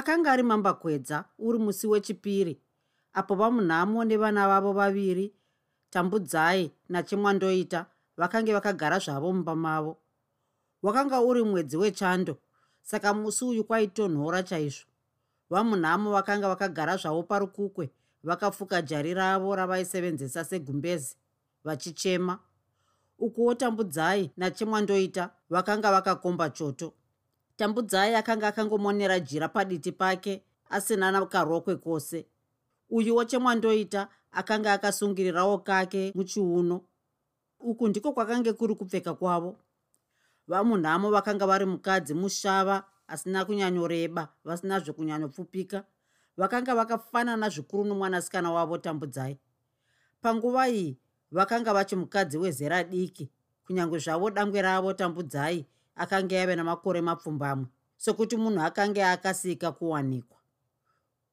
akanga ari mambakwedza uri musi wechipiri apo vamunhamo nevana vavo vaviri tambudzai nachimwandoita vakange vakagara zvavo mumba mavo. Wakanga uri mwedzi wechando saka musi uyu kwaitonhora chaizvo. Vamunhamo vakanga vakagara zvavo parukukwe vakafuka jari ravo ravaisevenzesa segumbezi vachichema. Ukuwo tambudzai nachimwandoita vakanga vakakomba choto tambudzai akanga akangomonera jira paditi pake asina nakarokwe kwose. Uyuwo chemwandoita akanga akasungirirawo kake muchiuno. Uku ndiko kwakange kuri kupfeka kwavo. Vamunhamo vakanga vari mukadzi mushava asina kunyanyoreba vasina zvekunyanyopfupika vakanga vakafanana zvikuru nomwanasikana wavo tambudzai. Panguva iyi vakanga vachimukadzi wezera diki kunyange zvavo dangwe ravo tambudzai akanga yave namakore mapfumbamwe sekuti munhu akanga akasika kuwanikwa.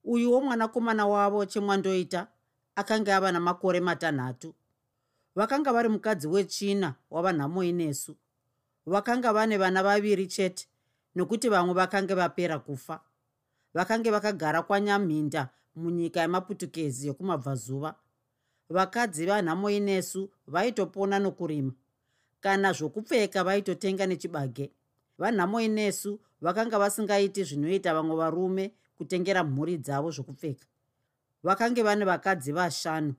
Uyuwo mwanakomana wavo chemwandoita akanga ava namakore matanhatu. Vakanga vari mukadzi wechina wavanhamo inesu. Vakanga vane vana vaviri chete nokuti vamwe vakanga vapera kufa. Vakange vakagara kwanyamhinda munyika yemaputukezi yokumabvazuva. Vakadzi vanhamo inesu vaitopona nokurima kana zvokupfeka vaitotenga nechibage. Vanhamo inesu vakanga vasingaiti zvinoita vamwe varume kutengera mhuri dzavo zvokupfeka. Vakange vane vakadzi vashanu.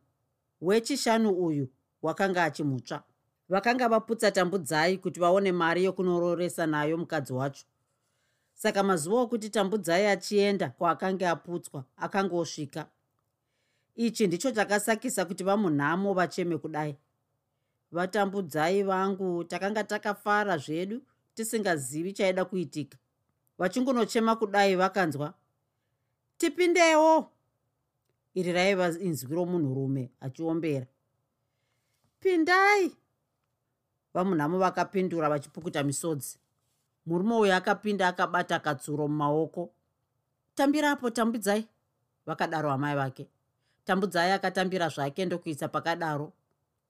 Wechishanu uyu wakanga achimutsva vakanga vaputsa tambudzai kuti vaone mari yokunororesa nayo mukadzi wacho. Saka mazuva okuti tambudzai achienda kwaakanga aputswa akanga osvika ichi ndicho chakasakisa kuti vamunhamo vacheme kudai vatambudzai vangu takanga takafara zvedu tisingazivi chaida kuitika. Vachingonochema kudai vakanzwa tipindewo! Iri raiva inzwi romunhurume achiombera. Pindai! Vamunhamo vakapindura vachipukuta misodzi. Murume uyo akapinda akabata katsuro mumaoko. Tambirapo tambudzai! Vakadaro amai vake. Tambudzai akatambira zvake ndokuisa pakadaro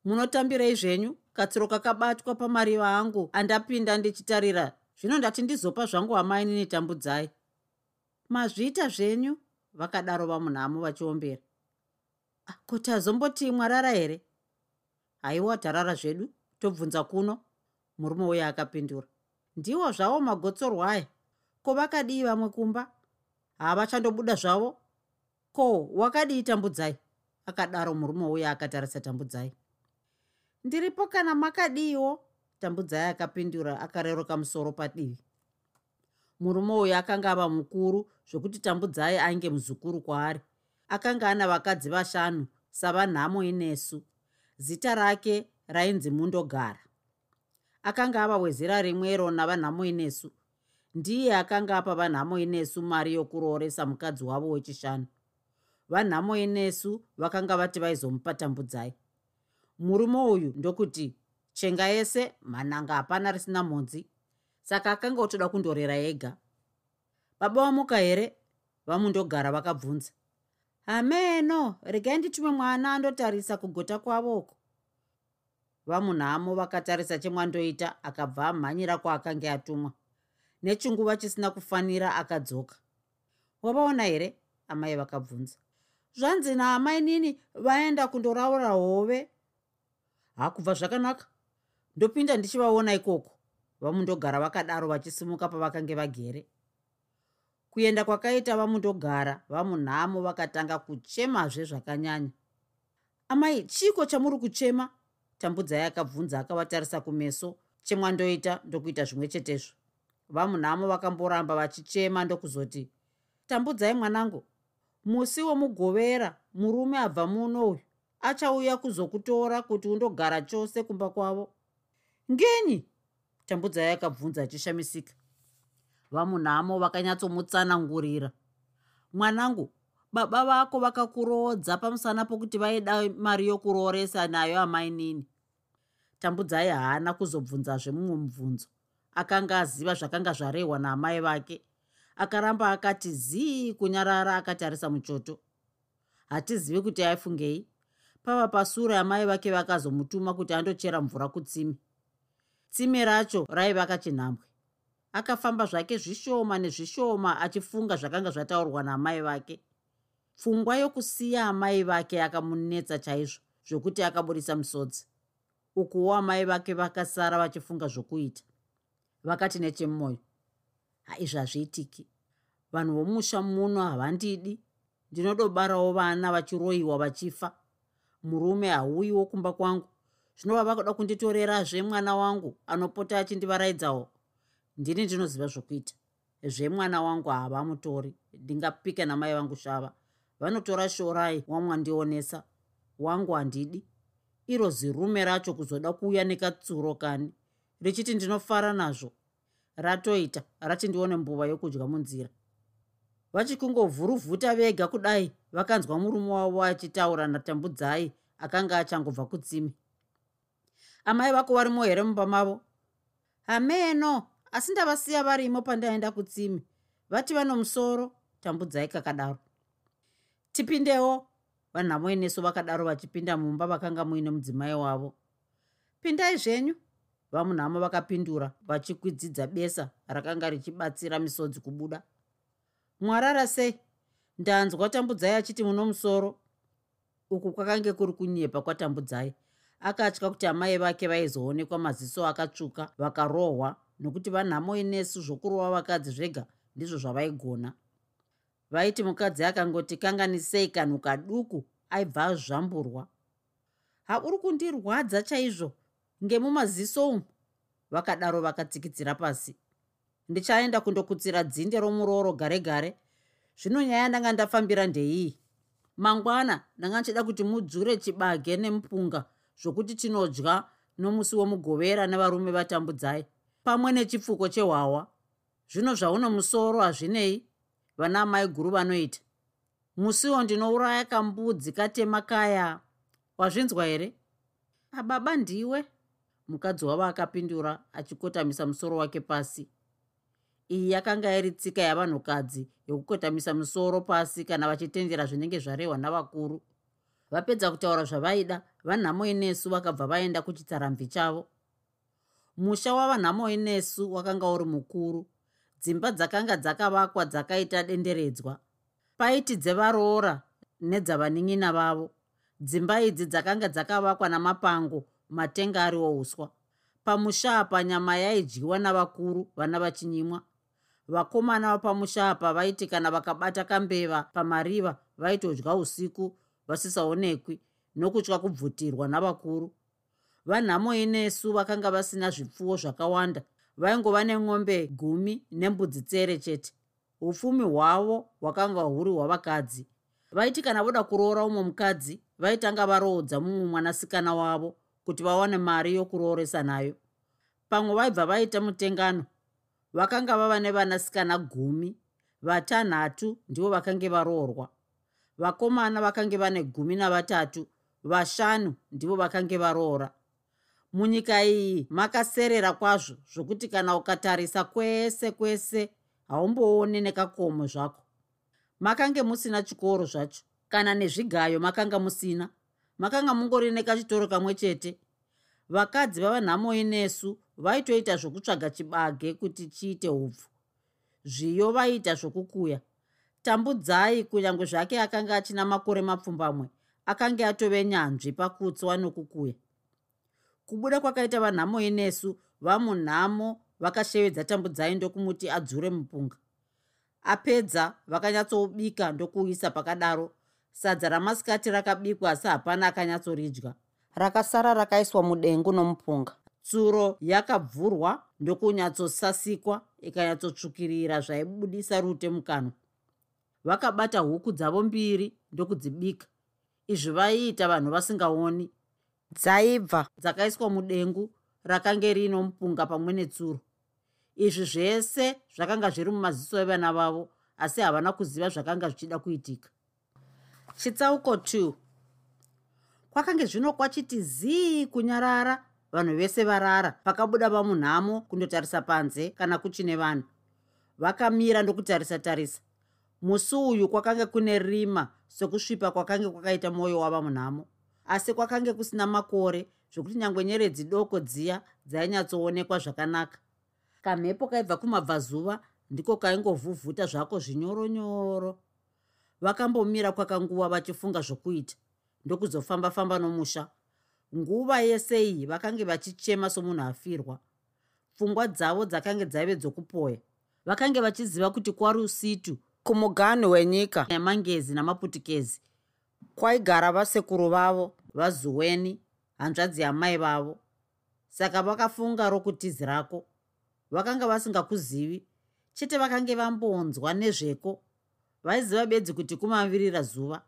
munotambirei zvenyu katsiro kakabatwa pamariva angu andapinda ndichitarira. Zvino ndati ndizopa zvangu amai nini tambudzai? Mazviita zvenyu? Vakadaro vamunhamo vachiombera. Ah, kuti azomboti mwarara here? Haiwa tarara zvedu tobvunza kuno. Murume uyo akapindura. Ndiwo zvavo magotsorwa aya. Ko vakadii vamwe kumba? Havachandobuda zvavo? Ko wakadii tambudzai? Akadaro murume uyo akatarisa tambudzai ndiripo kana makadiiwo? Tambudzai akapindura akareroka musoro padivi. Murume uyu akanga ava mukuru zvokuti tambudzai ainge muzukuru kwaari. Akanga ana vakadzi vashanu savanhamo inesu. Zita rake rainzi mundogara. Akanga ava wezera rimwero navanhamo inesu. Ndiye akanga apa vanhamo inesu mari yokurooresa mukadzi wavo wechishanu. Vanhamo inesu vakanga vati vaizomupa tambudzai murume uyu ndokuti chenga yese mhananga hapana risina mhodzi saka akanga otoda kundorera ega. Baba wamuka here? Vamundogara vakabvunza. Hameno regai nditume mwana andotarisa kugota kwavoko vamunhamo vakatarisa chemwandoita akabva amhanyira kwaakanga atumwa. Nechinguva chisina kufanira akadzoka. Wavaona here? Amai vakabvunza. Zvanzi naamai nini vaenda kundoraura hove hakubva zvakanaka. Ndopinda ndichivaona ikoko. Vamundogara vakadaro vachisimuka pavakange vagere. Kuenda kwakaita vamundogara vamunhamo vakatanga kuchemazve zvakanyanya. Amai chiko chamuri kuchema? Tambudzai akabvunza akavatarisa kumeso. Chemwandoita ndokuita zvimwe chetezvo. Vamunhamo vakamboramba vachichema ndokuzoti tambudzai mwanangu. Musi womugovera murume abva muno uyu achauya kuzokutora kuti undogara chose kumba kwavo. Ngenyi tambudzai akabvunza achishamisika vamunhamo vakanyatsomutsanangurira. Mwanangu baba vako vakakuroodza pamusana pokuti vaida mari yokurooresa nayo amai nini? Tambudzai haana kuzobvunzazve mumwe mubvunzo. Akanga aziva zvakanga zvarehwa naamai vake. Akaramba akati zii kunyarara akatarisa muchoto. Hatizivi kuti aifungei pava pasure amai vake vakazomutuma kuti andochera mvura kutsime. Tsime racho raiva kachinhambwe. Akafamba zvake zvishoma nezvishoma achifunga zvakanga zvataurwa naamai vake. Pfungwa yokusiya amai vake akamunetsa chaizvo zvokuti akaburisa musodzi ukuwo amai vake vakasara vachifunga zvokuita. Vakati nechemumwoyo haizvi hazviitiki vanhu vomusha muno havandidi. Ndinodobarawo vana vachiroyiwa vachifa murume hauyiwo kumba kwangu. Zvinova vakuda kunditorerazve mwana wangu anopota achindivaraidzawo ndini ndinoziva zvokuita. Zvemwana wangu havamutori. Ndingapika namai vangu shava. Vanotora shorai wamwandionesa wangu handidi. Iro zirume racho kuzoda kuuya nekatsuro kani. Richiti ndinofara nazvo. Ratoita rachindione mbuva yokudya munzira. Vachikungovhuruvhuta vega kudai vakanzwa murume wavo achitaura natambudzai akanga achangobva kutsime amai vako varimo here mumba mavo? Hameno asi ndavasiya varimo pandaenda kutsime vati vano musoro tambudzai kakadaro. Tipindewo vanhamo inesu vakadaro vachipinda mumba vakanga muine mudzimai wavo. Pindai zvenyu. Vamunhamo vakapindura vachikwidzidza besa rakanga richibatsira misodzi kubuda. Mwarara sei ndanzwa tambudzai achiti muno musoro uku kwakange kuri kunyepa kwatambudzai akatya kuti amai vake vaizoonekwa maziso akatsvuka vakarohwa nokuti vanhamo inesu zvokurova vakadzi zvega ndizvo zvavaigona. Vaiti mukadzi akangoti kanganisei kanhu kaduku aibva azvamburwa. Hauri kundirwadza chaizvo? Ngemumaziso umu? Vakadaro vakatsikitsira pasi. Ndichaenda kundokutsira dzinde romurooro gare gare zvino nyaya ndanga ndafambira ndeiyi? Mangwana ndanga ndichida kuti mudzure chibage nemupunga zvokuti tinodya nomusi womugovera nevarume vatambudzai pamwe nechipfuko chehwawa zvino zvauno musoro hazvinei vana amai guru vanoita. Musiwo ndinouraya kambudzi katema kaya. Wazvinzwa here ababa ndiwe. Mukadzi wavo akapindura achikotamisa musoro wake pasi iyi yakanga iri tsika yavanhukadzi yokukotamisa musoro pasi kana vachitendera zvinenge zvarehwa navakuru. Vapedza kutaura zvavaida vanhamo inesu vakabva vaenda kuchitsaramvi chavo. Musha wavanhamo inesu wakanga uri mukuru dzimba dzakanga dzakavakwa dzakaita denderedzwa. Paiti dzevaroora nedzavanin'ina vavo dzimba idzi dzakanga dzakavakwa namapango matenga ariwo uswa pamusha apa nyama yaidyiwa navakuru vana vachinyimwa vakomana vapamusha apa vaiti kana vakabata kambeva pamariva vaitodya usiku vasisaonekwi nokutya kubvutirwa navakuru. Vanhamo inesu vakanga vasina zvipfuwo zvakawanda vaingova nemwombe gumi nembudzi tsere chete. Upfumi hwavo hwakanga huri hwavakadzi. Vaiti kana voda kuroora umwe mukadzi vaitanga varoodza mumwe mwanasikana wavo kuti vawane mari yokurooresa nayo. Pamwe vaibva vaita mutengano vakanga vava nevanasikana gumi vatanhatu ndivo vakange varoorwa. Vakomana vakange vane gumi navatatu vashanu ndivo vakange varoora. Munyika iyi makaserera kwazvo zvokuti kana ukatarisa kwese kwese haumbooni nekakomo zvako. Makange musina chikoro zvacho kana nezvigayo makanga musina makanga mungori nekachitoro kamwe chete vakadzi vavanhamo inesu vaitoita zvokutsvaga chibage kuti chiite upfu zviyo vaiita zvokukuya. Tambudzai kunyange zvake akanga achina makore mapfumbamwe akanga atove nyanzvi pakutswa nokukuya. Kubuda kwakaita vanhamo inesu vamunhamo vakashevedza tambudzai ndokumuti adzure mupunga. Apedza vakanyatsobika ndokuisa pakadaro. Sadza ramasikati rakabikwa asi hapana akanyatsoridya rakasara rakaiswa mudengu nomupunga. Tsuro yakabvurwa ndokunyatsosasikwa ikanyatsotsvukirira zvaibudisa rute mukanwa. Vakabata huku dzavo mbiri ndokudzibika. Izvi vaiita vanhu vasingaoni. Dzaibva dzakaiswa mudengu rakange riino mupunga pamwe netsuro. Izvi zvese zvakanga zviri mumaziso evana vavo asi havana kuziva zvakanga zvichida kuitika. Chitsauko 2 kwakange zvino kwachiti zii kunyarara. Vanhu vese varara pakabuda vamunhamo kundotarisa panze kana kuchine vanhu. Vakamira ndokutarisa tarisa musi uyu kwakange kune rima sokusvipa kwakange kwakaita mwoyo wava munhamo asi kwakange kusina makore zvokuti nyange nyeredzi doko dziya dzainyatsoonekwa zvakanaka. Kamhepo kaibva kumabvazuva ndiko kaingovhuvhuta zvako zvinyoronyoro. Vakambomira kwakanguva vachifunga zvokuita ndokuzofamba-famba nomusha. Nguva yese iyi vakange vachichema somunhu afirwa. Pfungwa dzavo dzakange dzaive dzokupoya. Vakange vachiziva kuti kwarusitu kumuganhu wenyika yamangezi namaputikezi kwaigara vasekuru vavo vazuweni hanzvadzi yamai vavo. Saka vakafunga rokutizirako vakanga vasingakuzivi chete vakange vambonzwa nezveko. Vaiziva bedzi kuti kumavirira zuva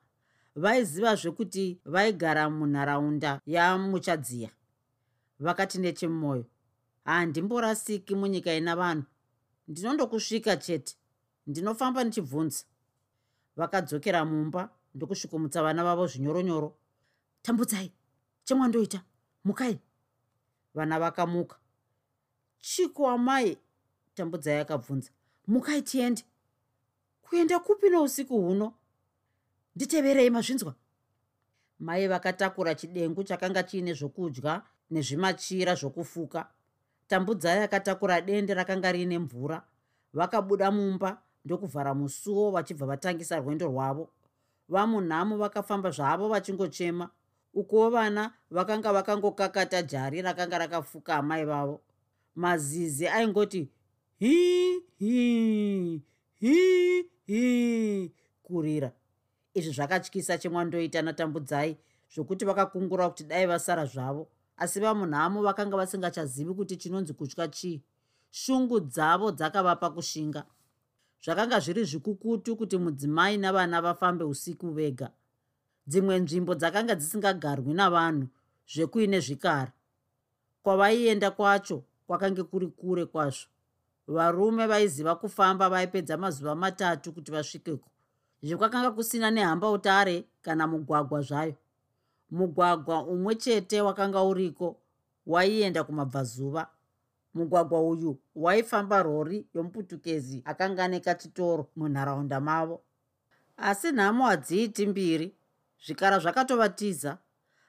vaizivazve kuti vaigara munharaunda yamuchadziya. Vakati nechemumwoyo handimborasiki munyika ina vanhu. Ndinondokusvika chete. Ndinofamba ndichibvunza. Vakadzokera mumba ndokusvikomutsa vana vavo zvinyoronyoro. Tambudzai chemwandoita? Mukai. Vana vakamuka. Chiko amai? Tambudzai akabvunza. Mukai tiende. Kuenda kupi nousiku huno nditeverei mazvinzwa. Mai vakatakura chidengu chakanga chiine zvokudya nezvimachira zvokufuka. Tambudzai akatakura dende rakanga riine mvura. Vakabuda mumba ndokuvhara musuwo vachibva vatangisa rwendo rwavo. Vamunhamo vakafamba zvavo vachingochema. Ukuwo vana vakanga vakangokakata jari rakanga rakafuka amai vavo. Mazizi aingoti hi hi hi hi kurira izvi zvakatyisa chemwandoita natambudzai zvokuti vakakungura kuti dai vasara zvavo. Asi vamunhamo vakanga vasingachazivi kuti chinonzi kutya chii. Shungu dzavo dzakavapa kushinga. Zvakanga zviri zvikukutu kuti mudzimai navana vafambe usiku vega. Dzimwe nzvimbo dzakanga dzisingagarwi navanhu zvekuine zvikara. Kwavaienda kwacho kwakange kuri kure kwazvo. Varume vaiziva kufamba vaipedza mazuva matatu kuti vasvikeko zvekwakanga kusina nehamba utare kana mugwagwa zvayo. Mugwagwa umwe chete wakanga uriko waienda kumabvazuva. Mugwagwa uyu waifamba rori yomuputukezi akanga nekachitoro munharaunda mavo. Asi nhamo hadziiti mbiri zvikara zvakatovatiza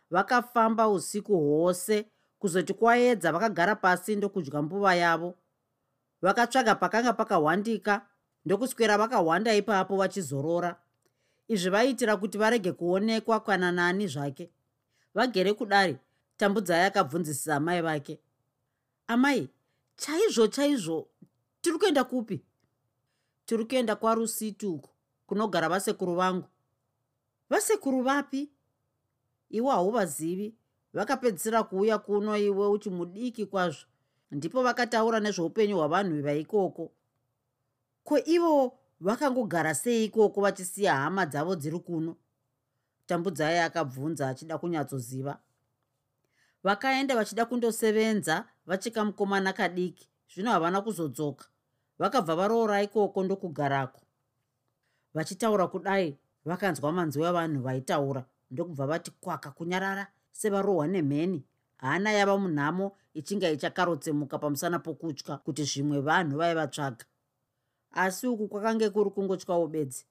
vakafamba usiku hwose kuzoti kwaedza vakagara pasi ndokudya mbuva yavo. Vakatsvaga pakanga pakahwandika ndokuswera vakahwanda ipapo vachizorora. Izvi vaiitira kuti varege kuonekwa kana nani zvake. Vagere kudare tambudzai akabvunzisisa amai vake. Amai chaizvo chaizvo tiri kuenda kupi? Tiri kuenda kwarusituku kunogara vasekuru vangu. Vasekuru vapi? Iwe hauvazivi. Vakapedzisira kuuya kuno iwe uchimudiki kwazvo. Ndipo vakataura nezveupenyu hwavanhu vaikoko ko ivo vakangogara sei ikoko vachisiya hama dzavo dziri kuno? Tambudzai akabvunza achida kunyatsoziva. Vakaenda vachida kundosevenza vachika mukomana kadiki zvino havana kuzodzoka. Vakabva varoora ikoko ndokugarako. Vachitaura kudai vakanzwa manzwi avanhu vaitaura ndokubva vati kwaka kunyarara sevarohwa nemheni. Hana yava munhamo ichinge ichakarotsemuka pamusana pokutya kuti zvimwe vanhu vaivatsvaga asi uku kwakange kuri kungotyawo bedzi.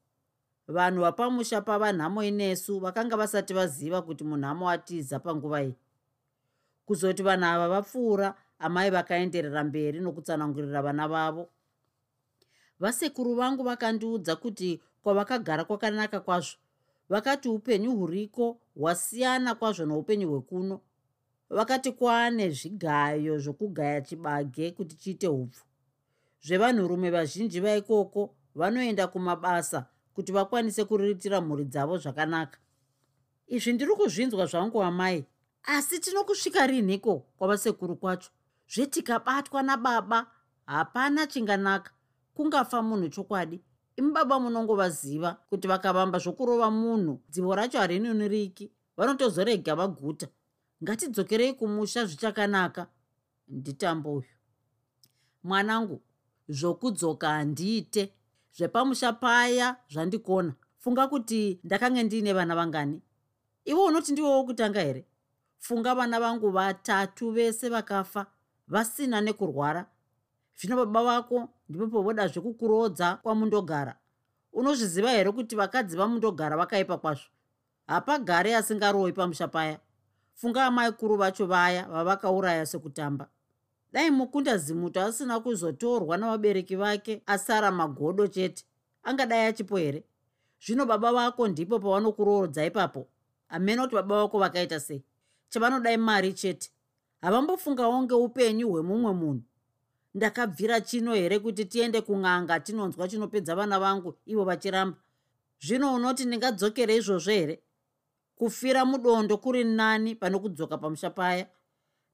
Vanhu vapamusha pavanhamo inesu vakanga vasati vaziva kuti munhamo atiza panguva iyi. Kuzoti vanhu ava vapfuura amai vakaenderera mberi nokutsanangurira vana vavo. Vasekuru vangu vakandiudza kuti kwavakagara kwakanaka kwazvo. Vakati upenyu huriko hwasiyana kwazvo noupenyu hwekuno. Vakati kwaane zvigayo zvokugaya chibage kuti chiite upfu zvevanhurume vazhinji vaikoko vanoenda kumabasa kuti vakwanise kuriritira mhuri dzavo zvakanaka. Izvi ndiri kuzvinzwa zvangu amai asi tinokusvika rinhiko kwavasekuru kwacho? Zvetikabatwa nababa hapana chinganaka. Kungafa munhu chokwadi. Imi baba munongovaziva kuti vakavamba zvokurova munhu dzivo racho harinoniriki vanotozorega vaguta. Ngatidzokerei kumusha zvichakanaka. Nditambo uyu. Mwanangu zvokudzoka handiite. Zvepamusha paya zvandikona. Funga kuti ndakange ndiine vana vangani. Iwe unoti ndiwowo kutanga here? Funga vana vangu vatatu vese vakafa vasina nekurwara. Zvino baba vako ndipo povoda zvekukurodza kwamundogara. Unozviziva here kuti vakadzi vamundogara vakaipa kwazvo? Hapagare asingaroi pamusha paya. Funga amaikuru vacho vaya vavakauraya sekutamba dai mukunda zimuto asina kuzotorwa navabereki vake asara magodo chete. Angadai achipo here? Zvino baba vako ndipo pavanokurorodza ipapo. Hamena kuti baba vako vakaita sei? Chavanodai mari chete. Havambofungawo ngeupenyu hwemumwe munhu. Ndakabvira chino here kuti tiende kun'anga tinonzwa chinopedza vana vangu ivo vachiramba? Zvino unoti ndingadzokere izvozvo here? Kufira mudondo kuri nani pane kudzoka pamusha paya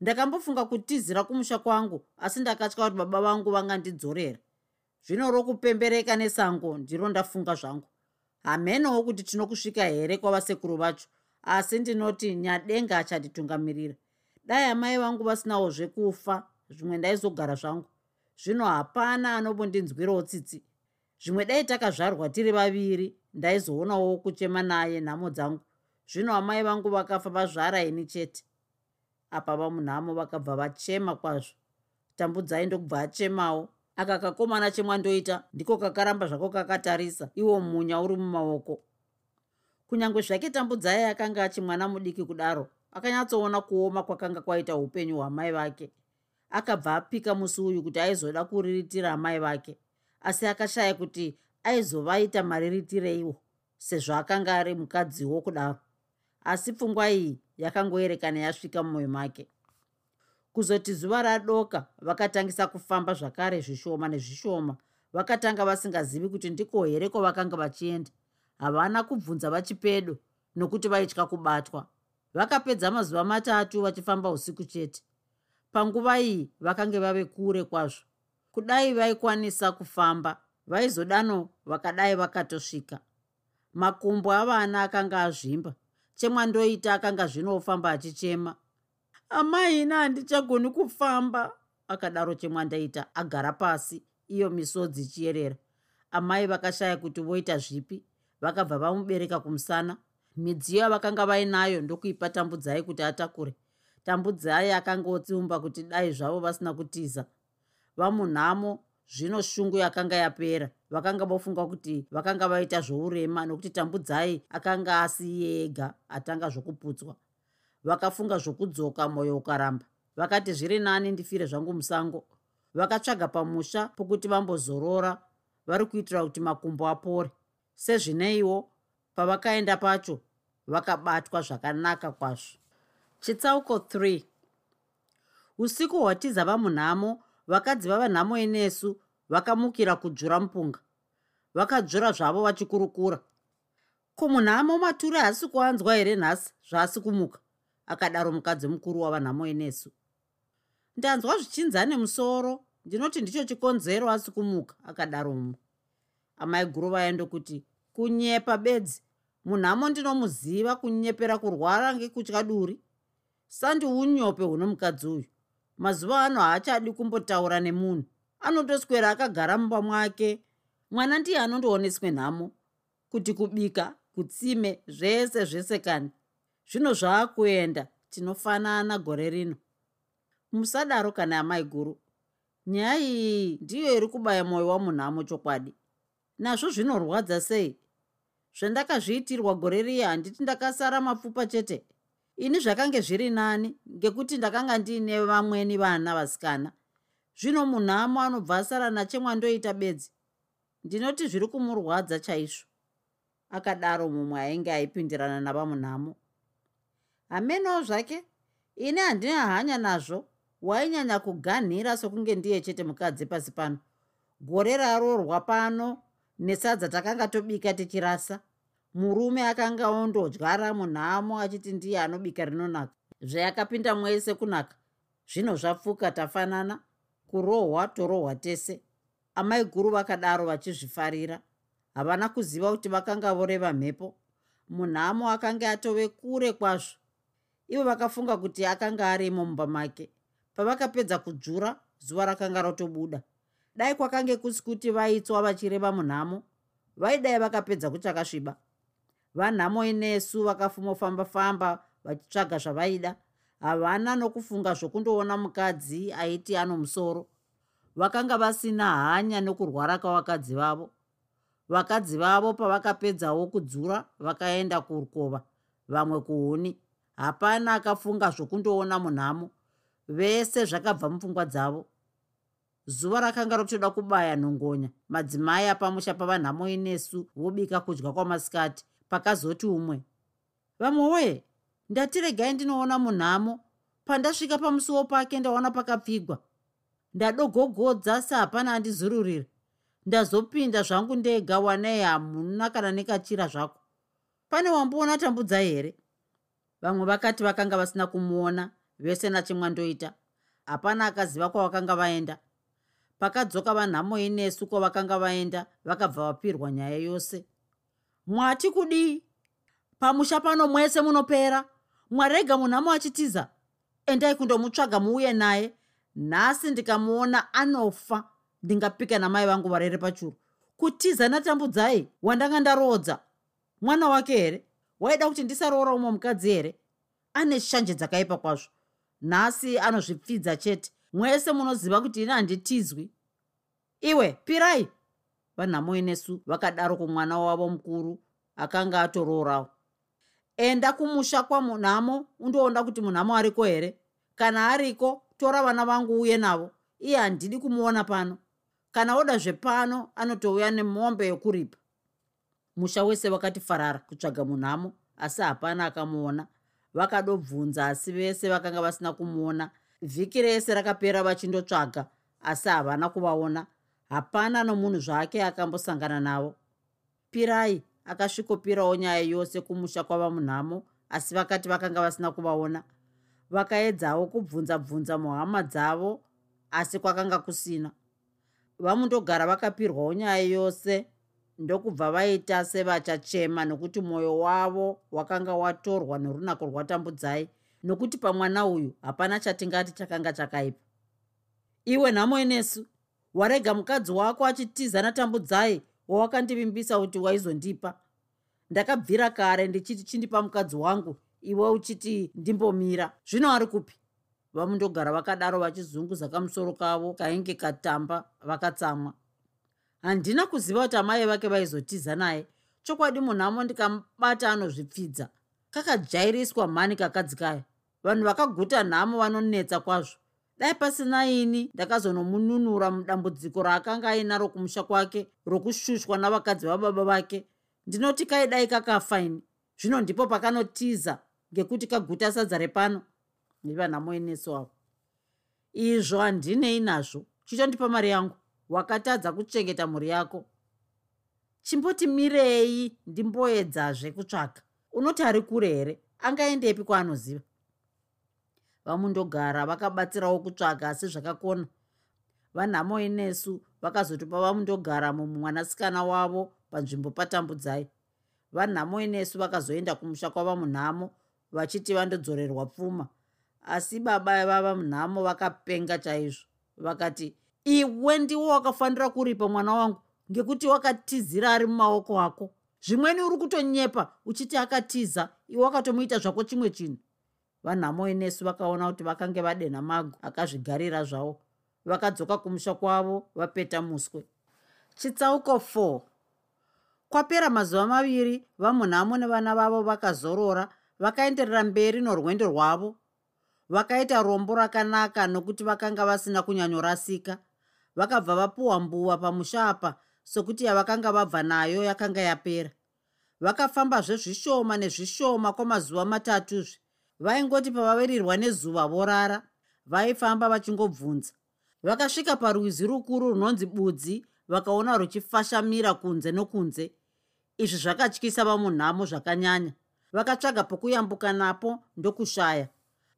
ndakambofunga kutizira kumusha kwangu asi ndakatya kuti baba vangu vangandidzorera. Zvino rokupembereka nesango ndiro ndafunga zvangu. Hamenewo kuti tinokusvika here kwavasekuru vacho asi ndinoti nyadenga achatitungamirira dai amai vangu vasinawo zvekufa zvimwe ndaizogara zvangu. Zvino hapana anombondinzwirawo tsitsi. Zvimwe dai takazvarwa tiri vaviri ndaizoonawo kuchema naye nhamo dzangu. Zvino amai vangu vakafa vazvara ini chete apa vamunhamo vakabva vachema kwazvo. Tambudzai ndokubva achemawo aka kakomana chemwandoita ndiko kakaramba zvako kakatarisa iwo munya uri mumaoko. Kunyange zvake tambudzai akanga achimwana mudiki kudaro akanyatsoona kuoma kwakanga kwaita upenyu hwamai vake. Akabva apika musi uyu kuti aizoda kuriritira amai vake asi akashaya kuti aizovaita mariritireiwo sezvo akanga ari mukadziwo kudaro asi pfungwa iyi yakangoerekana yasvika mumwoyo make. Kuzoti zuva radoka vakatangisa kufamba zvakare zvishoma nezvishoma vakatanga vasingazivi kuti ndiko here kwavakanga vachienda. Havana kubvunza vachipedo nokuti vaitya kubatwa. Vakapedza mazuva matatu vachifamba usiku chete. Panguva iyi vakange vave kure kwazvo. Kudai vaikwanisa kufamba vaizodano vakadai vakatosvika. Makumbo avana akanga azvimba chemwandoita akanga zvinofamba achichema. Amai ina handichagoni kufamba akadaro chemwandaita agara pasi iyo misodzi ichiyerera. Amai vakashaya kuti voita zvipi vakabva vamubereka kumusana. Midziyo yavakanga vainayo ndokuipa tambudzai kuti atakure. Tambudzai akanga otsiumba kuti dai zvavo vasina kutiza. Vamunhamo zvino shungu yakanga yapera vakanga vofunga kuti vakanga vaita zvourema nokuti tambudzai akanga asiye ega atanga zvokuputswa. Vakafunga zvokudzoka mwoyo ukaramba. Vakati zviri nani ndifire zvangu musango? Vakatsvaga pamusha pokuti vambozorora vari kuitira kuti makumbo apore. Sezvineiwo pavakaenda pacho vakabatwa zvakanaka kwazvo. Chitsauko 3 usiku hwatiza vamunhamo vakadzi vavanhamo inesu vakamukira kudzvura mupunga. Vakadzvura zvavo vachikurukura. Kumunhamo mature haasi kuanzwa here nhasi zvaasi kumuka? Akadaro mukadzi mukuru wavanhamo inesu ndanzwa zvichinza nemusoro ndinoti ndicho chikonzero asi kumuka akadaro mumwe amai guru vaendokuti kunyepa bedzi munhamo ndinomuziva kunyepera kurwara ngekutya duri. Sandiunyope huno mukadzi uyu. Mazuva ano haachadi kumbotaura nemunhu anotoswera akagara mumba mwake. Mwana ndiye anondooneswe nhamo kuti kubika kutsime zvese zvese kani. Zvino zvaakuenda tinofanana gore rino. Musadaro kana amai guru. Nyaya iyi ndiyo iri kubaya mwoyo wamunhamo chokwadi. Nazvo zvinorwadza sei? Zvandakazviitirwa gore riya handiti ndakasara mapfupa chete. Ini zvakange zviri nani ngekuti ndakanga ndiine vamweni vana vasikana zvino munhamo anobva asara nachemwandoita bedzi. Ndinoti zviri kumurwadza chaizvo. Akadaro mumwe ainge aipindirana navamunhamo hamenewo zvake ini handina hanya nazvo. Wainyanya kuganhira sokunge ndiye chete mukadzi pasi pano. Gore rarorwa pano nesadza takanga tobika tichirasa. Murume akanga ondodyara munhamo achiti ndiye anobika rinonaka. Zvayakapinda mwese kunaka. Zvino zvapfuka tafanana kurohwa torohwa tese. Amai guru vakadaro vachizvifarira. Havana kuziva kuti vakanga voreva mhepo. Munhamo akanga atove kure kwazvo. Ivo vakafunga kuti akanga arimo mumba make pavakapedza kudzvura zuva rakanga ratobuda dai kwakange kusi kuti vaitswa vachireva munhamo vaidai vakapedza kuchakasviba vanhamo inesu vakafumofamba-famba vachitsvaga zvavaida havana nokufunga zvokundoona mukadzi aiti ano musoro. Vakanga vasina hanya nokurwara kwavakadzi vavo. Vakadzi vavo pavakapedzawo kudzura vakaenda kurukova vamwe kuhuni. Hapana akafunga zvokundoona munhamo. Vese zvakabva mupfungwa dzavo. Zuva rakanga rotoda kubaya nhongonya. Madzimai apamusha pavanhamo inesu vobika kudya kwamasikati pakazoti umwe. Vamwe woye ndatiregai ndinoona munhamo. Pandasvika pamusuwo pake ndaona pakapfigwa. Ndadogogodza sehapana andizururira ndazopinda zvangu ndega wanei hamuna kana nekachira zvako. Pane wamboona tambudzai here? Vamwe vakati vakanga vasina kumuona vese nachimwandoita. Hapana akaziva kwavakanga vaenda. Pakadzoka vanhamo inesu kwavakanga vaenda vakabva vapirwa nyaya yose. Mwati kudii? Pamusha pano mwese munopera mwarega munhamo achitiza endai kundomutsvaga muuye naye. Nhasi ndikamuona anofa ndingapika namai vangu varere pachuru. Kutiza natambudzai wandanga ndarodza. Mwana wake here? Waida kuti ndisaroora umwe mukadzi here? Ane shanje dzakaipa kwazvo. Nhasi anozvipfidza chete. Mwese munoziva kuti ini handitizwi. Iwe pirai! Vanhamo inesu vakadaro kumwana wavo mukuru akanga atoroorawo enda kumusha kwamunhamo undoona kuti munhamo ariko here? Kana ariko tora vana vangu uye navo. Iye handidi kumuona pano. Kana oda zvepano anotouya nemombe yokuripa. Musha wese wakati farara kutsvaga munhamo asi hapana akamuona. Vakadobvunza asi vese vakanga vasina kumuona. Vhiki rese rakapera vachindotsvaga asi havana kuvaona. Hapana nomunhu zvake akambosangana navo. Pirai akasvikopirawo nyaya yose kumusha kwava munhamo asi vakati vakanga vasina kuvaona vakaedzawo kubvunza bvunza muhama dzavo asi kwakanga kusina. Vamundogara vakapirwawo nyaya yose ndokubva vaita sevachachema nokuti mwoyo wavo wakanga watorwa nerunako rwatambudzai nokuti pamwana uyu hapana chatingati chakanga chakaipa. Iwe nhamo inesu warega mukadzi wako achitiza natambudzai wawakandivimbisa kuti waizondipa. Ndakabvira kare ndichiti chindipa mukadzi wangu iwe uchiti ndimbomira. Zvino ari kupi? Vamundogara vakadaro vachizunguza kamusoro kavo kainge katamba vakatsamwa. Handina kuziva kuti amai vake vaizotiza naye. Chokwadi munhamo ndikamubata anozvipfidza. Kakajairiswa mhani kakadzi kaya vanhu vakaguta nhamo vanonetsa kwazvo dai pasina ini ndakazonomununura mudambudziko raakanga ainaro kumusha kwake rokushushwa navakadzi vababa vake. Ndinoti kaidai kakafa ini? Zvino ndipo pakanotiza ngekuti kaguta sadza repano. Nevanhamo inesu avo. Izvo handinei nazvo. Chitondipa mari yangu. Wakatadza kuchengeta mhuri yako. Chimboti mirei ndimboedzazve kutsvaga unoti ari kure here? Angaendepi kwaanoziva vamundogara vakabatsirawo kutsvaga asi zvakakona. Vanhamo inesu vakazotopa vamundogara mumwanasikana wavo panzvimbo patambudzai. Vanhamo inesu vakazoenda kumusha kwava munhamo vachiti vandodzorerwa pfuma. Asi baba vava munhamo vakapenga chaizvo vakati iwe ndiwo wakafanira kuripa mwana wangu ngekuti wakatizira ari mumaoko ako. Zvimweni uri kutonyepa uchiti akatiza iwe wakatomuita zvako chimwe chinhu vanhamo inesu vakaona kuti vakange vadenha mago akazvigarira zvavo vakadzoka kumusha kwavo vapeta muswe. Chitsauko 4 kwapera mazuva maviri vamunhamo nevana vavo vakazorora vakaenderera mberi norwendo rwavo. Vakaita rombo rakanaka nokuti vakanga vasina kunyanyorasika. Vakabva vapuwa mbuva pamusha apa sokuti yavakanga vabva nayo yakanga yapera. Vakafambazve zvishoma nezvishoma kwamazuva matatuzve vaingoti pavaverirwa nezuva vorara vaifamba vachingobvunza. Vakasvika parwizi rukuru runonzi budzi vakaona ruchifashamira kunze nokunze. Izvi zvakatyisa vamunhamo zvakanyanya. Vakatsvaga pokuyambuka napo ndokushaya.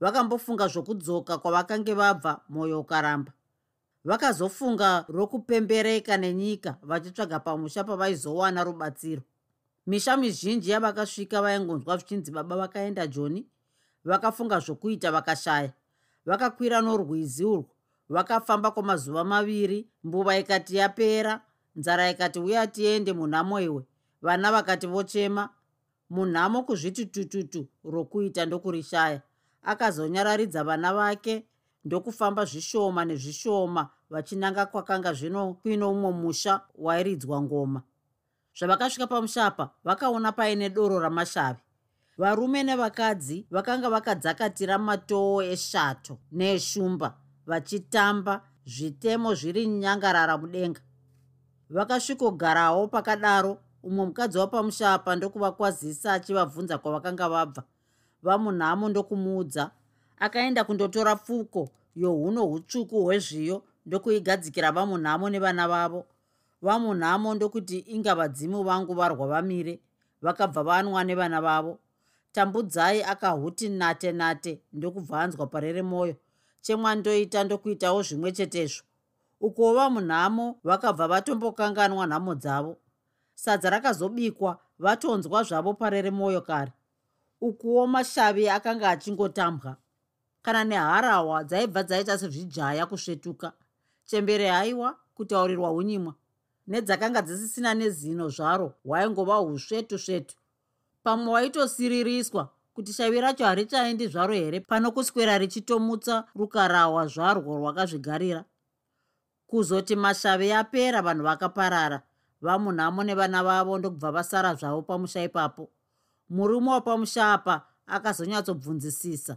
Vakambofunga zvokudzoka kwavakange vabva mwoyo ukaramba. Vakazofunga rokupembereka nenyika vachitsvaga pamusha pavaizowana rubatsiro. Misha mizhinji yavakasvika vaingonzwa zvichinzi baba vakaenda joni vakafunga zvokuita vakashaya. Vakakwira norwizi urwo vakafamba kwamazuva maviri mbuva ikati yapera nzara ikati uya tiende munhamo iwe. Vana vakati vochema munhamo kuzviti tututu rokuita ndokurishaya. Akazonyararidza vana vake ndokufamba zvishoma nezvishoma vachinanga kwakanga zvino kuino umwe musha wairidzwa ngoma. Zvavakasvika pamushapa vakaona paine doro ramashavi varume nevakadzi vakanga vakadzakatira matoo eshato neeshumba vachitamba zvitemo zviri nyangarara mudenga. Vakasvikogarawo pakadaro umwe mukadzi wapamushapa ndokuvakwazisa achivabvunza kwavakanga vabva. Vamunhamo ndokumuudza akaenda kundotora pfuko yohuno hutsvuku hwezviyo ndokuigadzikira vamunhamo nevana vavo. Vamunhamo ndokuti inga vadzimu vangu varwa vamire vakabva vanwa nevana vavo tambudzai akahuti nate nate ndokubva anzwa parere mwoyo chemwandoita ndokuitawo zvimwe chetezvo. Ukuwo vamunhamo vakabva vatombokanganwa nhamo dzavo. Sadza rakazobikwa vatonzwa zvavo parere mwoyo kare. Ukuwo mashavi akanga achingotambwa. Kana neharawa dzaibva dzaita sezvijaya kusvetuka. Chembere haiwa kutaurirwa unyimwa nedzakanga dzisisina nezino zvaro hwaingova usvetu svetu pamwe waitosiririswa kuti shavi racho harichaendi zvaro here? Pano kuswera richitomutsa rukarawa zvarwo rwakazvigarira. Kuzoti mashavi apera vanhu vakaparara. Vamunhamo nevana vavo ndokubva vasara zvavo pamusha ipapo. Murume wapamushapa akazonyatsobvunzisisa.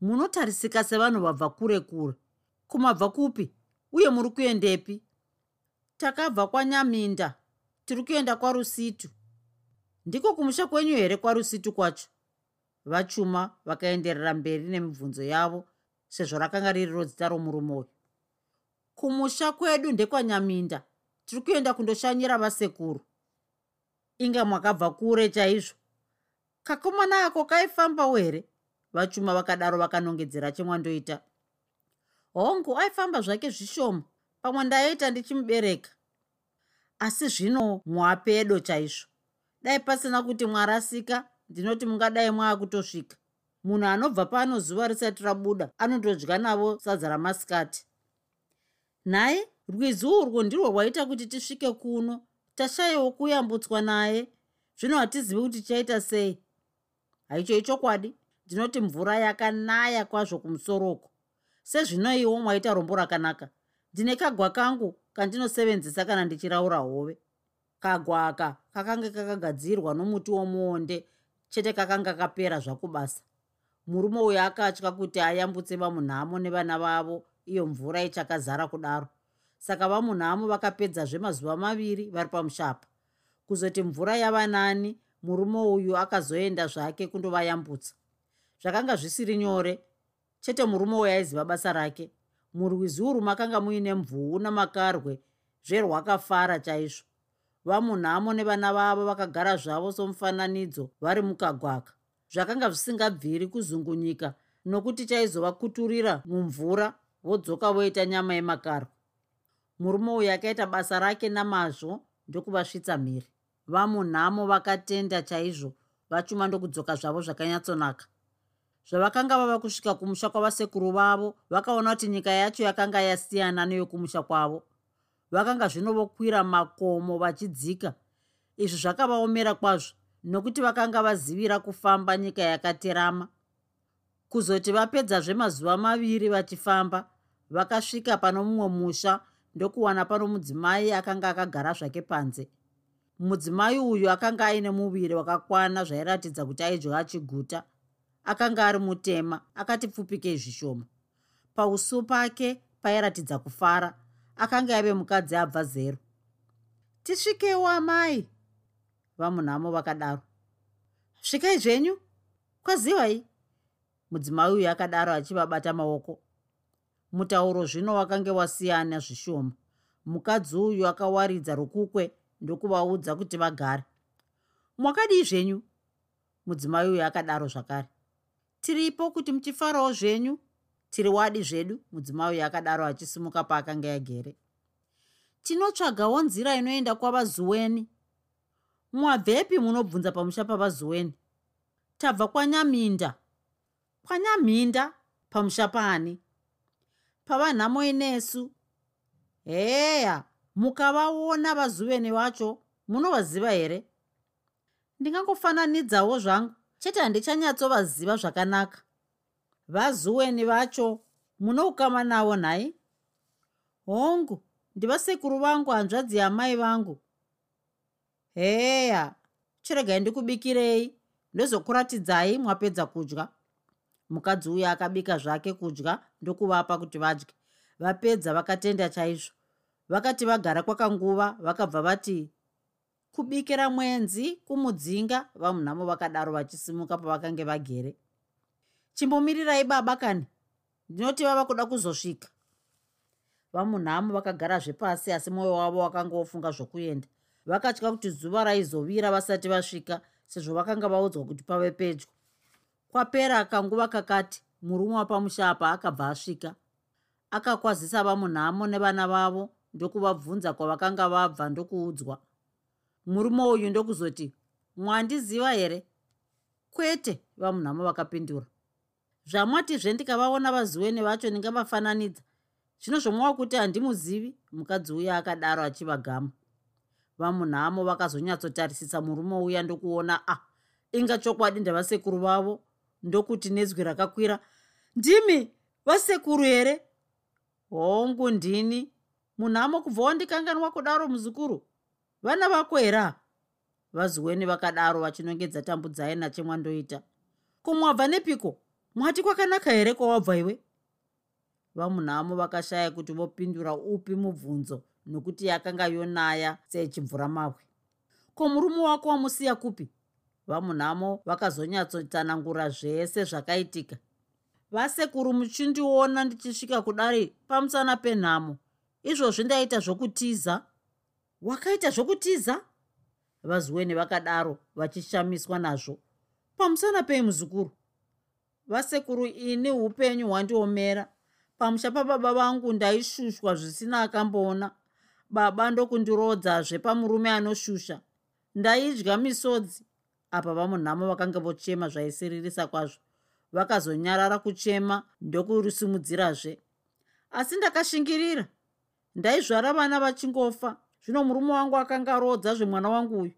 Munotarisika sevanhu vabva kure kure. Kumabva kupi? Uye muri kuendepi? Takabva kwanyaminda tiri kuenda kwarusitu ndiko kumusha kwenyu here kwarusitu kwacho? Vachuma vakaenderera mberi nemibvunzo yavo sezvo rakanga riri rodzita romurume uyu. Kumusha kwedu ndekwanyaminda tiri kuenda kundoshanyira vasekuru. Inga mwakabva kure chaizvo. Kakomana ako kaifambawo here? Vachuma vakadaro vakanongedzera chemwandoita. Hongu aifamba zvake zvishoma. Pamwe ndaita ndichimubereka. Asi zvino mwapedo chaizvo dai pasina kuti mwarasika ndinoti mungadai mwaakutosvika munhu anobva pano zuva risati rabuda anondodya navo sadza ramasikati. Nhaye rwizi urwo ndirwo rwaita kuti tisvike kuno. Tashayiwo kuyambutswa naye. Zvino hatizivi kuti chaita sei? Haicho ichokwadi ndinoti mvura yakanaya kwazvo kumusoroko sezvinoiwo mwaita rombo rakanaka. Ndine kagwa kangu kandinosevenzesa kana ndichiraura hove kagwa aka kakanga kakagadzirwa nomuti womuonde chete kakanga kapera zvakubasa. Murume uyo akatya kuti ayambutse vamunhamo nevana vavo iyo mvura ichakazara kudaro. Saka vamunhamo vakapedzazve mazuva maviri vari pamushapa. Kuzoti mvura yava nani murume uyu akazoenda zvake kundovayambutsa. Zvakanga zvisiri nyore chete murume uyu aiziva basa rake. Murwizi uru makanga muine mvuu namakarwe zverwakafara chaizvo vamunhamo nevana vavo vakagara zvavo somufananidzo vari mukagwaka. Zvakanga zvisingabviri kuzungunyika nokuti chaizovakuturira mumvura vodzoka voita nyama yemakarwa. Murume uyu akaita basa rake namazvo ndokuvasvitsa mhiri. Vamunhamo vakatenda chaizvo vachuma ndokudzoka zvavo zvakanyatsonaka. Zvavakanga vava kusvika kumusha kwavasekuru vavo vakaona kuti nyika yacho yakanga yasiyana neyokumusha kwavo vakanga zvino vokwira makomo vachidzika. Izvi zvakavaomera kwazvo nokuti vakanga vazivira kufamba nyika yakaterama. Kuzoti vapedzazve mazuva maviri vachifamba vakasvika pano mumwe musha ndokuwana pano mudzimai akanga akagara zvake panze. Mudzimai uyu akanga aine muviri wakakwana zvairatidza kuti aidya achiguta. Akanga ari mutema akati pfupikei zvishoma. Pausu pake pairatidza kufara akanga ave mukadzi abva zero. Tisvikewo amai. Vamunhamo vakadaro. Svikai zvenyu. Kwaziwai mudzimai uyu akadaro achivabata maoko. Mutauro zvino wakange wasiyana zvishoma. Mukadzi uyu akawaridza rukukwe ndokuvaudza kuti vagare. Mwakadii zvenyu? Mudzimai uyu akadaro zvakare. Tiripo kuti muchifarawo zvenyu tiri wadi zvedu mudzimai uyu akadaro achisimuka paakanga yagere tinotsvagawo nzira inoenda kwavazuweni. Mwabvepi munobvunza pamusha pavazuweni. Tabva kwanyaminda. Kwanyaminda pamusha paani pavanhamo inesu heya mukavaona vazuveni vacho munovaziva here? Ndingangofananidzawo zvangu. Chete handichanyatsovaziva zvakanaka vazuweni vacho muno ukama navo nhai? Hongu ndivasekuru vangu hanzvadzi yamai vangu. Heya chiregai ndikubikirei ndozokuratidzai mwapedza kudya. Mukadzi uya akabika zvake kudya ndokuvapa kuti vadye. Vapedza vakatenda chaizvo. Vakati vagara kwakanguva vakabva vati kubikira mwenzi kumudzinga vamunhamo vakadaro vachisimuka pavakange vagere chimbomirirai baba kani? Ndinoti vava kuda kuzosvika. Vamunhamo vakagarazve pasi asi mwoyo wavo wakanga wofunga zvokuenda vakatya kuti zuva raizovira vasati vasvika sezvo vakanga vaudzwa kuti pave pedyo. Kwapera kanguva kakati murume wapamusha apa akabva asvika. Akakwazisa vamunhamo nevana vavo ndokuvabvunza kwavakanga vabva ndokuudzwa. Murume uyu ndokuzoti mwandiziva here? Kwete vamunhamo vakapindura zvamwatizve ndikavaona vazuweni vacho ndingavafananidza zvino zvomwava kuti handimuzivi mukadzi uya akadaro achivagama vamunhamo vakazonyatsotarisisa murume uya ndokuona a ah, inga chokwadi ndavasekuru vavo ndokuti nezwi rakakwira. Ndimi vasekuru here? Hongu ndini. Munhamo kubva wandikanganwa kudaro muzukuru vana vako hera vazuweni vakadaro vachinongedza tambudzai nachemwandoita kumwabva nepiko mwati kwakanaka here kwawabva iwe? Vamunhamo vakashaya kuti vopindura upi mubvunzo nokuti yakanga yonaya sechimvura mabwe ko murume wako wamusiya kupi? Vamunhamo vakazonyatsotsanangura zvese zvakaitika. Vasekuru muchindiona ndichisvika kudari pamusana penhamo. Izvozvi ndaita zvokutiza? Wakaita zvokutiza? Vazuweni vakadaro vachishamiswa nazvo. Pamusana pei muzukuru vasekuru ini upenyu hwandiomera. Pamusha pababa vangu ndaishushwa zvisina akamboona. Baba ndokundirodzazve pamurume anoshusha. Ndaidya misodzi. Apa vamunhamo vakanga vochema zvaisiririsa kwazvo. Vakazonyarara kuchema ndokurisimudzirazve. Asi ndakashingirira. Ndaizvara vana vachingofa. Zvino murume wangu akanga arodza zvemwana wangu uyu.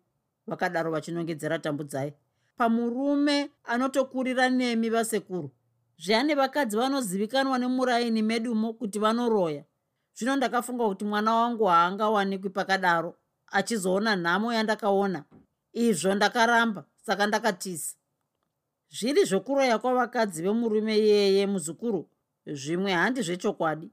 Vakadaro vachinongedzera tambudzai pamurume anotokurira nemi vasekuru. Zveane vakadzi vanozivikanwa nemuraini medumo kuti vanoroya. Zvino ndakafunga kuti mwana wangu haangawanikwi pakadaro achizoona nhamo yandakaona. Izvo ndakaramba saka ndakatisa. Zviri zvokuroya kwavakadzi vemurume iyeye muzukuru zvimwe handi zvechokwadi.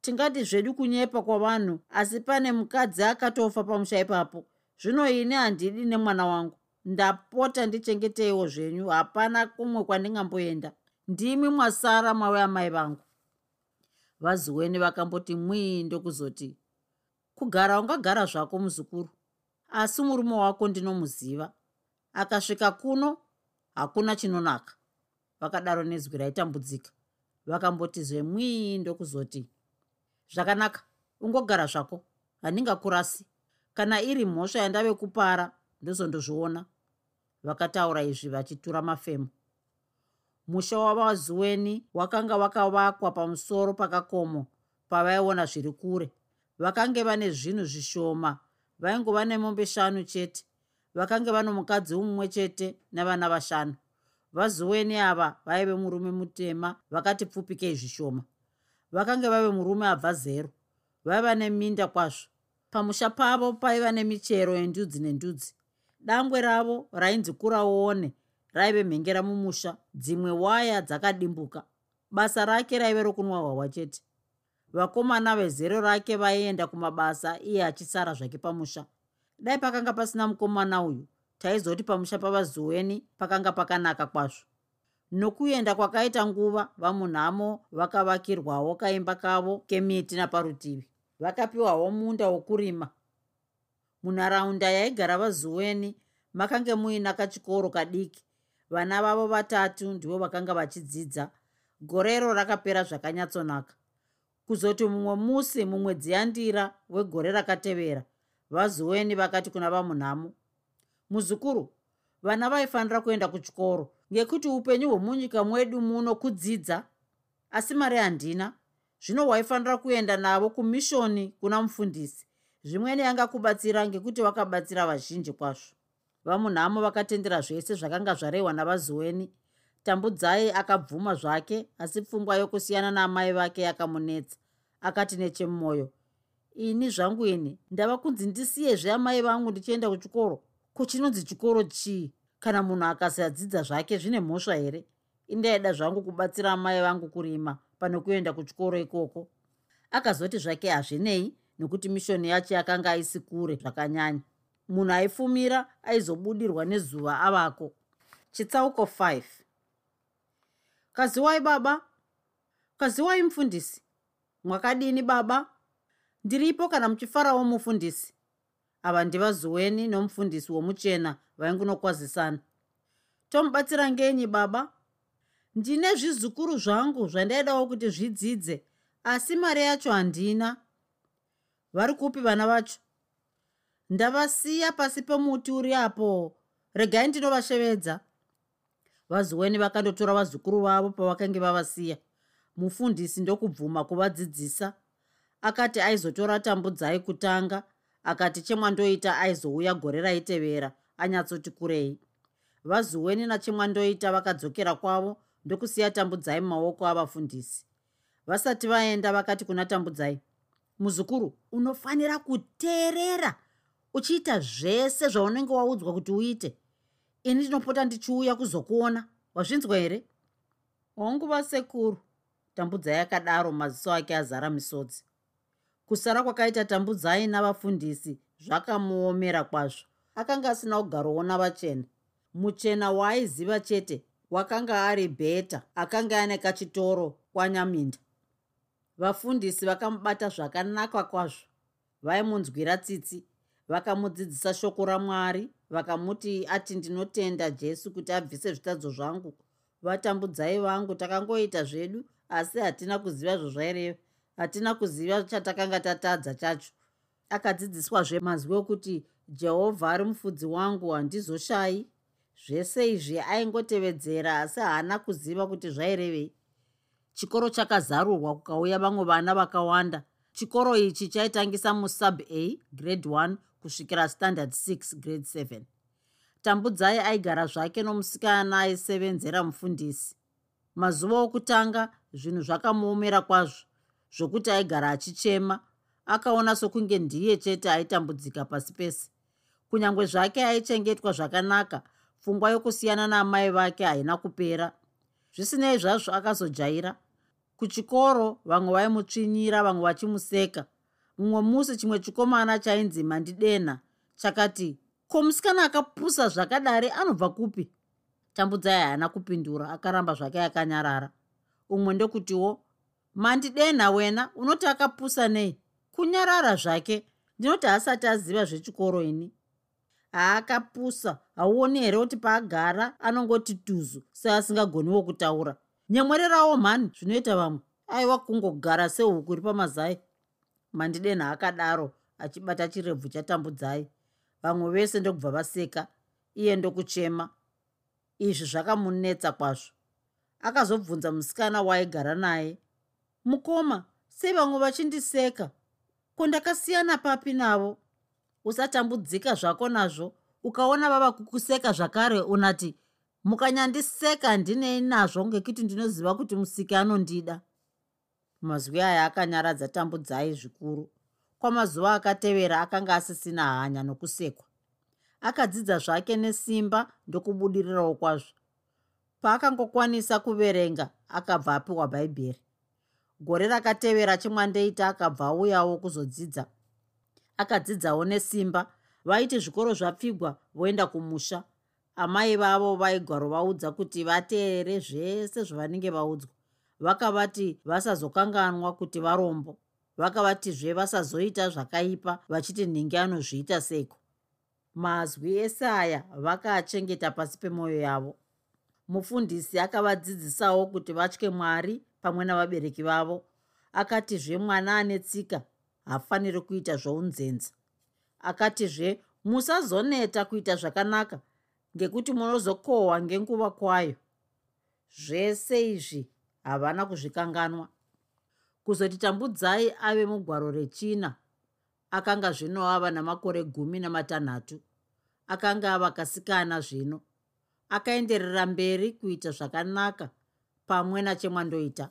Tingati zvedu kunyepa kwavanhu asi pane mukadzi akatofa pamusha ipapo. Zvino ini handidi nemwana wangu ndapota ndichengeteiwo zvenyu hapana kumwe kwandingamboenda. Ndimi mwasara mave amai vangu. Vazuweni vakamboti mwii ndokuzoti kugara ungagara zvako muzukuru asi murume wako ndinomuziva. Akasvika kuno hakuna chinonaka vakadaro nezwi raitambudzika. Vakamboti zvemwii ndokuzoti zvakanaka ungogara zvako handingakurasi kana iri mhosva yandave kupara ndozondozviona vakataura izvi vachitura mafemo. Musha wavazuweni wakanga wakavakwa pamusoro pakakomo pavaiona zviri kure. Vakange vane zvinhu zvishoma vaingova nemombe shanu chete vakange vano mukadzi mumwe chete nevana vashanu. Vazuweni ava vaive murume mutema vakati pfupikei zvishoma. Vakange vave murume abva zero vaiva neminda kwazvo. Pamusha pavo paiva nemichero yendudzi nendudzi dangwe ravo rainzi kuraone raive mhengera mumusha dzimwe waya dzakadimbuka. Basa rake raive rokunwa hwahwa chete. Vakomana vezero rake vaienda kumabasa iye achisara zvake pamusha. Dai pakanga pasina mukomana uyu taizoti pamusha pavazuweni pakanga pakanaka kwazvo. Nokuenda kwakaita nguva vamunhamo vakavakirwawo kaimba kavo kemiti naparutivi. Vakapiwawo munda wokurima munharaunda yaigara vazuweni makange muina kachikoro kadiki. Vana vavo vatatu ndivo vakanga vachidzidza. Gorero rakapera zvakanyatsonaka. Kuzoti mumwe musi mumwedzi yandira wegore rakatevera vazuweni vakati kuna vamunhamo muzukuru vana vaifanira kuenda kuchikoro ngekuti upenyu hwemunyika mwedu muno kudzidza. Asi mari handina zvino waifanira kuenda navo kumishoni kuna mufundisi zvimweni angakubatsira ngekuti wakabatsira vazhinji kwazvo. Vamunhamo vakatendera zvese zvakanga zvarehwa navazuweni. Tambudzai akabvuma zvake asi pfungwa yokusiyana naamai vake yakamunetsa. Akati nechemumwoyo ini zvangu ini ndava kunzi ndisiyezve amai vangu ndichienda kuchikoro? Kuchinonzi chikoro chii? Kana munhu akasadzidza zvake zvine mhosva here? Indaida zvangu kubatsira amai vangu kurima pane kuenda kuchikoro ikoko. Akazoti zvake hazvinei nekuti mishoni yacho yakanga aisi kure zvakanyanya. Munhu aifumira aizobudirwa nezuva avako. Chitsauko 5 kaziwai baba? Kaziwai mufundisi? Mwakadini baba? Ndiripo kana muchifarawo mufundisi? Ava ndivazuweni nomufundisi womuchena vaingunokwazisana. Tomubatsira ngenyi baba? Ndine zvizukuru zvangu zvandaidawo kuti zvidzidze asi mari yacho handina vari kupi vana vacho. Ndavasiya pasi pemuti uri apo. Regai ndinovashevedza. Vazuweni vakandotora vazukuru vavo pavakange vavasiya. Mufundisi ndokubvuma kuvadzidzisa. Akati aizotora tambudzai kutanga akati chemwandoita aizouya gore raitevera anyatsoti kurei. Vazuweni nachemwandoita vakadzokera kwavo ndokusiya tambudzai mumaoko avafundisi. Vasati vaenda vakati kuna tambudzai muzukuru unofanira kuteerera uchiita zvese zvaunenge waudzwa kuti uite. Ini ndinopota ndichiuya kuzokuona. Wazvinzwa here wanguva sekuru tambudzai akadaro maziso ake azara misodzi. Kusara kwakaita tambudzai navafundisi zvakamuomera kwazvo. Akanga asina kugarowo navachena muchena waaiziva chete wakanga ari bheta akanga ane kachitoro kwanyaminda vafundisi vakamubata zvakanaka kwazvo. Vaimunzwira tsitsi vakamudzidzisa shoko ramwari vakamuti ati ndinotenda jesu kuti abvise zvitadzo zvangu. Vatambudzai vangu takangoita zvedu asi hatina kuziva zvozvaireva hatina kuziva chatakanga tatadza chacho. Akadzidziswazve mazwi okuti jehovha ari mufudzi wangu handizoshayi zvese izvi aingotevedzera asi haana kuziva kuti zvairevei chikoro chakazarurwa kukauya vamwe vana vakawanda. Chikoro ichi chaitangisa musub a grade 1 kusvikira standard 6 grade 7 tambudzai aigara zvake nomusikana aisevenzera mufundisi. Mazuva okutanga zvinhu zvakamuomera kwazvo zvokuti aigara achichema. Akaona sokunge ndiye chete aitambudzika pasi pese. Kunyange zvake aichengetwa zvakanaka pfungwa yokusiyana naamai vake haina kupera. Zvisinei zvazvo akazojaira kuchikoro vamwe vaimutsvinyira vamwe vachimuseka. Mumwe musi chimwe chikomana chainzi mandidenha chakati ko musikana akapusa zvakadari anobva kupi? Tambudzai haana kupindura akaramba zvake akanyarara. Umwe ndokutiwo mandidenha wena unoti akapusa nei? Kunyarara zvake ndinoti asati aziva zvechikoro ini. Haakapusa hauoni here kuti paagara anongoti tuzu seasingagoniwo kutaura nyemwererawo mhani zvinoita vamwe. Aiwa kungogara sehuku iri pamazai. Mandidenha akadaro achibata chirebvu chatambudzai. Vamwe vese ndokubva vaseka iye ndokuchema. Izvi zvakamunetsa kwazvo. Akazobvunza musikana waaigara naye. Mukoma sei vamwe vachindiseka? Ko ndakasiyana papi navo? Usatambudzika zvako nazvo ukaona vava kukuseka zvakare unati mukanyandiseka handinei nazvo ngekuti ndinoziva kuti musiki anondida. Mazwi aya akanyaradza tambudzai zvikuru. Kwamazuva akatevera akanga asisina hanya nokusekwa. Akadzidza zvake nesimba ndokubudirirawo kwazvo. Paakangokwanisa kuverenga akabva apiwa bhaibheri. Gore rakatevera chimwandeita akabva auyawo kuzodzidza. Akadzidzawo nesimba vaiti zvikoro zvapfigwa voenda kumusha amai vavo vaigwaro vaudza kuti vateere zvese zvavanenge vaudzwa. Vakavati vasazokanganwa kuti varombo. Vakavatizve vasazoita zvakaipa vachiti nhingi anozviita seiko. Mazwi ese aya vakaachengeta pasi pemwoyo yavo. Mufundisi akavadzidzisawo kuti vatye mwari pamwe navabereki vavo. Akatizve mwana ane tsika hafaniri kuita zvounzenza. Akatizve musazoneta kuita zvakanaka ngekuti munozokohwa ngenguva kwayo. Zvese izvi havana kuzvikanganwa. Kuzoti tambudzai ave mugwaro rechina akanga zvino ava namakore gumi namatanhatu akanga ava kasikana zvino akaenderera mberi kuita zvakanaka pamwe nachemwandoita